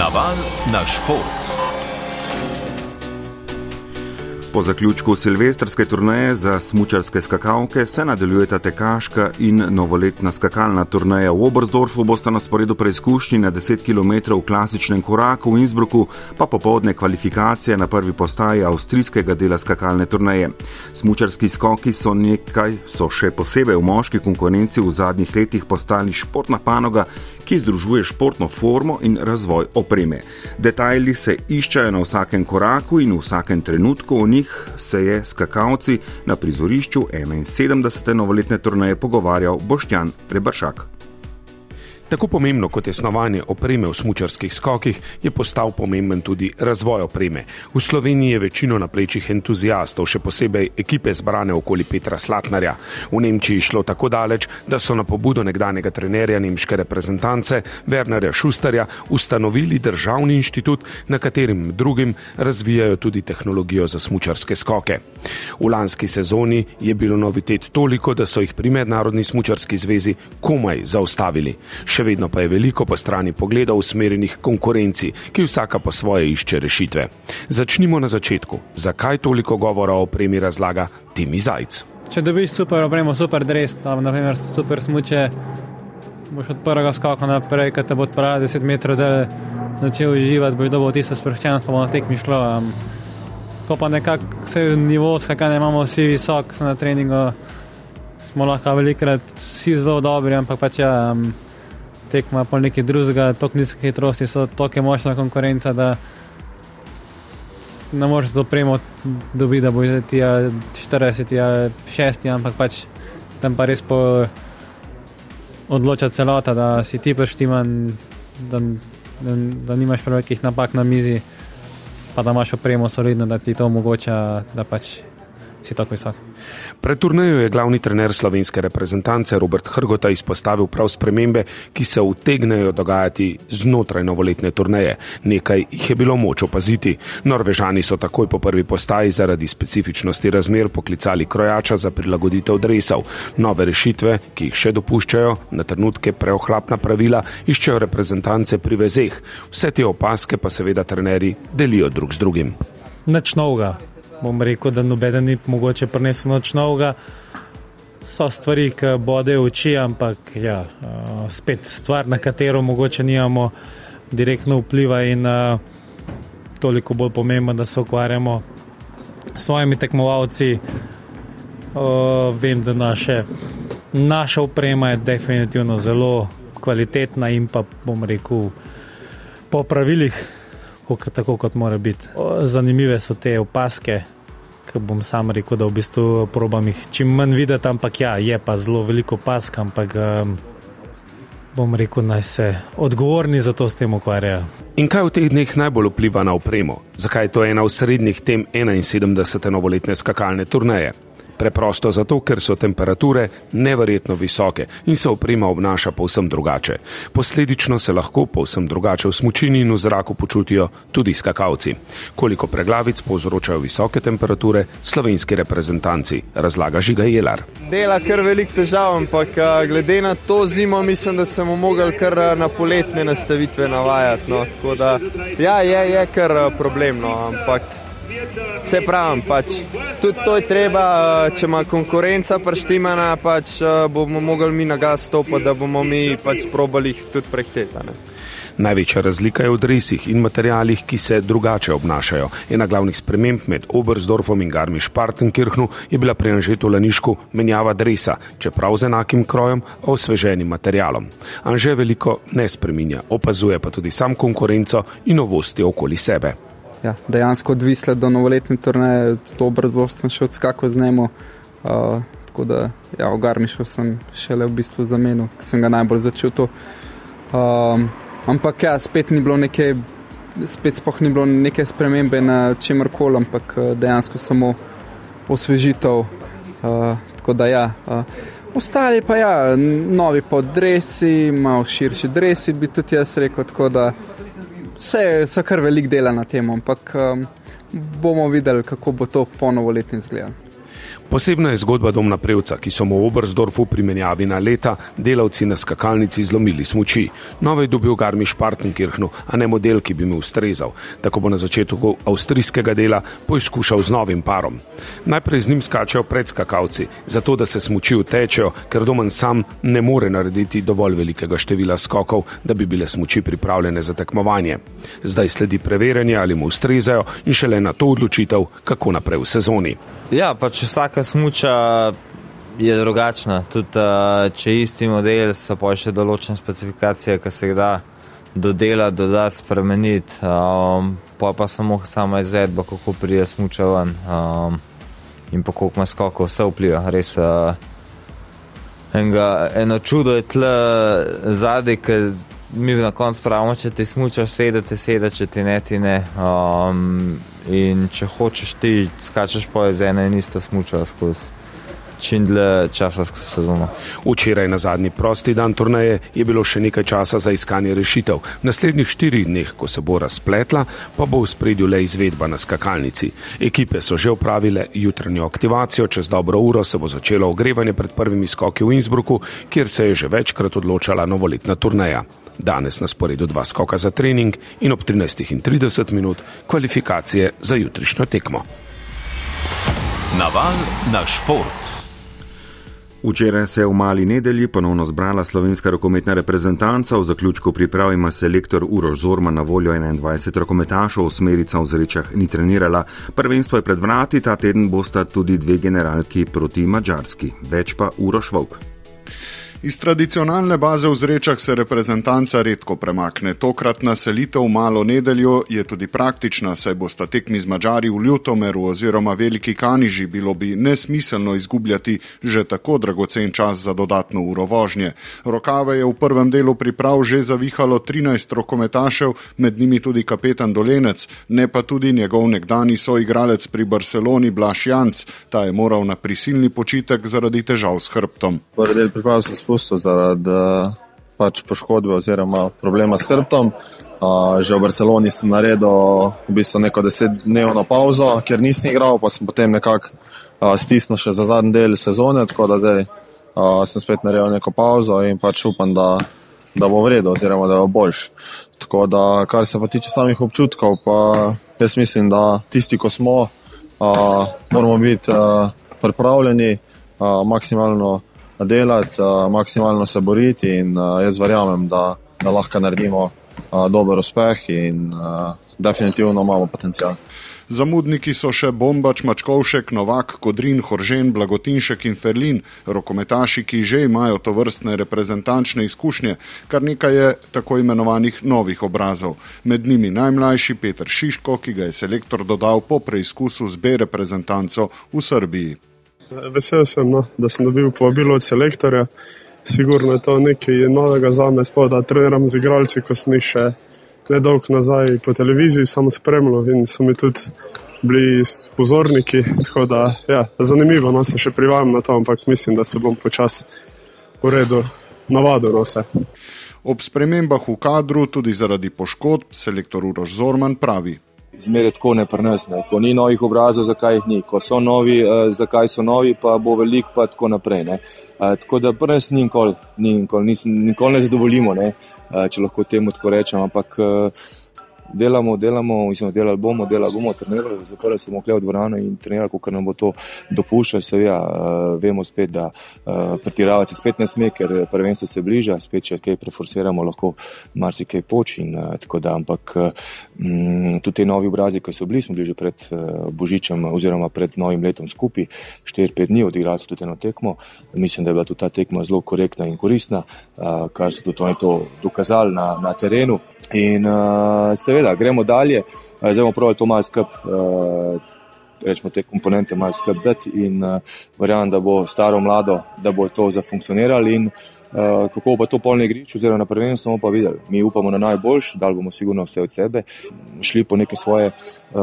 Naval na šport. Po zaključku silvestrske turneje za smučarske skakalke se nadaljujeta tekaška in novoletna skakalna turneja v Obersdorfu, bosta na sporedu preizkušnji na 10 km v klasičnem koraku v Innsbrucku, pa popovdne kvalifikacije na prvi postaji avstrijskega dela skakalne turneje. Smučarski skoki so nekaj, so še posebej v moški konkurenci v zadnjih letih postali športna panoga, ki združuje športno formo in razvoj opreme. Detajli se iščajo na vsakem koraku in v vsakem trenutku o njih se je skakalci na prizorišču 71. novoletne turnaje pogovarjal Boštjan Rebršak. Tako pomembno kot je snovanje opreme v smučarskih skokih, je postal pomemben tudi razvoj opreme. V Sloveniji je večino na plečih entuzijastov, še posebej ekipe zbrane okoli Petra Slatnarja. V Nemčiji je šlo tako daleč, da so na pobudo nekdanjega trenerja nemške reprezentance Wernerja Schusterja ustanovili državni inštitut, na katerim drugim razvijajo tudi tehnologijo za smučarske skoke. V lanski sezoni je bilo novitet toliko, da so jih pri Mednarodni smučarski zvezi komaj zaustavili. Še vedno pa je veliko po strani pogledov usmerjenih konkurenci, ki vsaka po svoje išče rešitve. Začnimo na začetku. Zakaj toliko govora o opremi razlaga Timi Zajc? Če dobiš super opremo, super dres, tam naprimer super smuče, boš od prvega skaka naprej, ki te bo odpeljal 10 metrov, da začel uživati, boš dobil tisto sproščenost, pa bo na tekmi šlo. Um, ko pa nekako vse nivo, skakanje imamo vsi visok, na treningu smo lahko velikrat vsi zelo dobri, ampak pač ja. Um, tekma pa nekaj drugega, tako nizke hitrosti, so tako močna konkurenca, da ne moreš zopremo dobiti, da bo ti 40, 6, ampak pač tam pa res po odloča celota, da si ti prštiman, da, da, da nimaš prevelikih napak na mizi, pa da imaš opremo solidno, da ti to omogoča, da pač si tako visok. Pred turnejo je glavni trener slovenske reprezentance Robert Hrgota izpostavil prav spremembe, ki se utegnejo dogajati znotraj novoletne turneje. Nekaj jih je bilo moč opaziti. Norvežani so takoj po prvi postaji zaradi specifičnosti razmer poklicali krojača za prilagoditev dresov. Nove rešitve, ki jih še dopuščajo, na trenutke preohlapna pravila, iščejo reprezentance pri vezeh. Vse te opaske pa seveda trenerji delijo drug z drugim. Nič novega bom rekel, da noben ni mogoče prenesel noč novega. So stvari, ki bodejo oči, ampak ja, uh, spet stvar, na katero mogoče nimamo direktno vpliva in uh, toliko bolj pomembno, da se ukvarjamo s svojimi tekmovalci. Uh, vem, da naše, naša oprema je definitivno zelo kvalitetna in pa bom rekel po pravilih tako kot mora biti. Zanimive so te opaske, ki bom sam rekel, da v bistvu probam jih čim manj videti, ampak ja, je pa zelo veliko opask, ampak um, bom rekel, naj se odgovorni za to s tem ukvarjajo. In kaj v teh dneh najbolj vpliva na opremo? Zakaj je to ena od srednjih tem 71. novoletne skakalne turneje? Preprosto zato, ker so temperature neverjetno visoke in se oprema obnaša povsem drugače. Posledično se lahko povsem drugače v smučini in v zraku počutijo tudi skakalci. Koliko preglavic povzročajo visoke temperature slovenski reprezentanci, razlaga Žiga Jelar. Dela kar velik težav, ampak glede na to zimo, mislim, da smo mogli kar na poletne nastavitve navajati. No. Da, ja, je, je kar problemno, ampak. Se pravi, pač, tudi to je treba, eh, če ima konkurenca prštimana, pač eh, bomo mogli mi na gas stopiti, da bomo mi pač probali jih tudi prehteti. Največja razlika je v dresih in materijalih, ki se drugače obnašajo. Ena glavnih sprememb med Obersdorfom in Garmisch-Partenkirchnu je bila pri Anžetu Lanišku menjava dresa, čeprav z enakim krojem, a osveženim materialom. Anže veliko ne spreminja, opazuje pa tudi sam konkurenco in novosti okoli sebe ja, dejansko odvisle do novoletne turneje, to brzo sem še odskakal z njemu. Uh, tako da, ja, v Garmišu sem šele v bistvu zamenil, ki sem ga najbolj začel to. Um, ampak ja, spet ni bilo neke, spet ni bilo neke spremembe na čemer koli, ampak dejansko samo osvežitev. Uh, tako da ja. Uh, Ostali pa ja, novi podresi, malo širši dresi, bi tudi jaz rekel, tako da Vse so kar velik dela na tem, ampak um, bomo videli, kako bo to po novoletni zgled. Posebna je zgodba Domna Prevca, ki so mu v Obersdorfu primenjavi na leta delavci na skakalnici zlomili smoči. Nove je dobil Garmiš Partenkirchnu, a ne model, ki bi mu ustrezal. Tako bo na začetku avstrijskega dela poizkušal z novim parom. Najprej z njim skačejo predskakalci, zato da se smoči utečejo, ker Domen sam ne more narediti dovolj velikega števila skokov, da bi bile smoči pripravljene za tekmovanje. Zdaj sledi preverjanje, ali mu ustrezajo in šele na to odločitev, kako naprej v sezoni. Ja, pač vsaka smuča je drugačna. Tudi uh, če isti model, so pa še določene specifikacije, ki se jih da dodelati, dodati, spremeniti. Um, pa pa samo sama izvedba, kako prije smuča ven um, in pa koliko ima skokov, vse vpliva. Res, uh, enga, eno čudo je tle zadaj, ker mi na koncu pravimo, če ti smučaš, sedete, sedete, če ti ne, ti ne. Um, In če hočeš ti, skačeš po iz ene in iste smuča skozi čim dlje časa skozi sezono. Včeraj na zadnji prosti dan turnaje je bilo še nekaj časa za iskanje rešitev. V naslednjih štirih dneh, ko se bo razpletla, pa bo v spredju le izvedba na skakalnici. Ekipe so že upravile jutranjo aktivacijo, čez dobro uro se bo začelo ogrevanje pred prvimi skoki v Innsbrucku, kjer se je že večkrat odločala novoletna turnaja. Danes na sporedu dva skoka za trening in ob 13.30 minut kvalifikacije za jutrišnjo tekmo. Naval na šport. Včeraj se je v mali nedelji ponovno zbrala slovenska rokometna reprezentanca. V zaključku priprav ima selektor Uroš Zorma na voljo 21 rokometašov, smerica v zrečah ni trenirala. Prvenstvo je pred vrati, ta teden bosta tudi dve generalki proti Mačarski. Več pa Uroš Vok. Iz tradicionalne baze v Zrečah se reprezentanca redko premakne. Tokratna selitev malo nedeljo je tudi praktična, saj bosta tekmi z Mačari v Ljutomeru oziroma Veliki Kaniži bilo bi nesmiselno izgubljati že tako dragocen čas za dodatno uro vožnje. Rokave je v prvem delu priprav že zavihalo 13 rokometašev, med njimi tudi kapetan Dolenec, ne pa tudi njegov nekdani soigralec pri Barceloni Blaš Janc, ta je moral na prisilni počitek zaradi težav s hrbtom izpustil zaradi pač poškodbe oziroma problema s hrbtom. Že v Barceloni sem naredil v bistvu neko desetdnevno pauzo, ker nisem igral, pa sem potem nekako stisnil še za zadnji del sezone, tako da zdaj sem spet naredil neko pauzo in pač upam, da, da bo v redu, oziroma da bo boljš. Tako da, kar se pa tiče samih občutkov, pa jaz mislim, da tisti, ko smo, moramo biti pripravljeni maksimalno delati, maksimalno se boriti in jaz verjamem, da, da lahko naredimo dober uspeh in definitivno imamo potencial. Zamudniki so še Bombač, Mačkovšek, Novak, Kodrin, Horžen, Blagotinšek in Ferlin, rokometaši, ki že imajo to vrstne reprezentančne izkušnje, kar nekaj je tako imenovanih novih obrazov. Med njimi najmlajši Petr Šiško, ki ga je selektor dodal po preizkusu z B reprezentanco v Srbiji. Vesel sem, no, da sem dobil povabilo od selektorja. Sigurno je to nekaj novega za me, da treniram z igralci, ko sem jih še nedolgo nazaj po televiziji samo spremljal in so mi tudi bili pozorniki. Tako da, ja, zanimivo, no se še privajam na to, ampak mislim, da se bom počasi v redu navadil na vse. Ob spremembah v kadru, tudi zaradi poškodb, selektor Uroš Zorman pravi zmeraj tako ne prenesne. Ko ni novih obrazov, zakaj jih ni, ko so novi, uh, zakaj so novi, pa bo velik, pa tako naprej. Uh, tako da prenes ni nikoli, ni nikoli, nikoli ne zadovoljimo, ne? Uh, če lahko temu tako rečem. Ampak uh, delamo, delamo, mislim, delali bomo, delali bomo, trenirali, zaprli smo klev dvorano in trenirali, kako nam bo to dopuščalo. Seveda, uh, vemo spet, da uh, pretiravati spet ne sme, ker prvenstvo se bliža, spet če kaj preforsiramo, lahko marsikaj poči. Uh, tako da, ampak um, tudi te novi obrazi, ki so bili, smo bili že pred uh, Božičem oziroma pred novim letom skupaj, 4-5 dni odigrali so tudi eno tekmo. Mislim, da je bila tudi ta tekma zelo korektna in koristna, uh, kar so tudi oni to dokazali na, na terenu. In uh, seveda, gremo dalje, zdaj bomo pravili to malo skrb, uh, rečemo te komponente malo skrb dati in uh, verjamem, da bo staro mlado, da bo to zafunkcioniralo in uh, kako bo to polno igrišče, oziroma na prvenstvo bomo pa videli. Mi upamo na najboljš, da bomo sigurno vse od sebe, šli po neke svoje uh,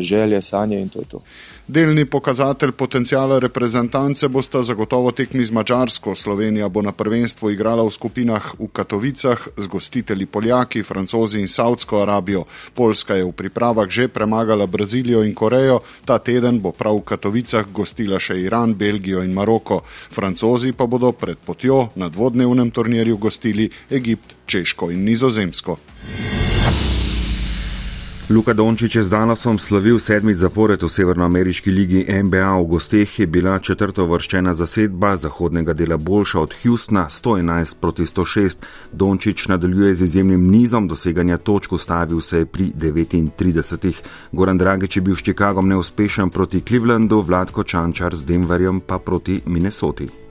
želje, sanje in to je to. Delni pokazatelj potencijala reprezentance bosta zagotovo tekmi z Mačarsko. Slovenija bo na prvenstvu igrala v skupinah v Katovicah z gostitelji Poljaki, Francozi in Saudsko Arabijo. Poljska je v pripravah že premagala Brazilijo in Korejo, ta teden bo prav v Katovicah gostila še Iran, Belgijo in Maroko. Francozi pa bodo pred potjo na dvodnevnem turnirju gostili Egipt, Češko in Nizozemsko. Luka Dončić je z Dallasom slavil sedmič zapored v Severnoameriški ligi NBA. V gosteh je bila četrto vrščena zasedba zahodnega dela boljša od Houstona 111 proti 106. Dončić nadaljuje z izjemnim nizom doseganja točk, ustavil se je pri 39. Goran Dragič je bil s Chicagom neuspešen proti Clevelandu, Vladko Čančar z Denverjem pa proti Minnesoti.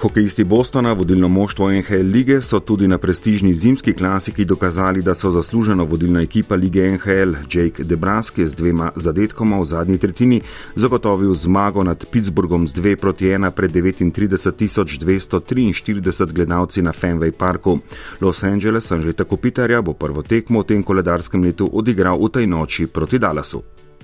Hokejisti Bostona, vodilno moštvo NHL lige, so tudi na prestižni zimski klasiki dokazali, da so zasluženo vodilna ekipa lige NHL. Jake Debrask je z dvema zadetkoma v zadnji tretjini zagotovil zmago nad Pittsburghom z 2 proti 1 pred 39.243 gledalci na Fenway Parku. Los Angeles, Anžeta Kopitarja, bo prvo tekmo v tem koledarskem letu odigral v tej noči proti Dallasu.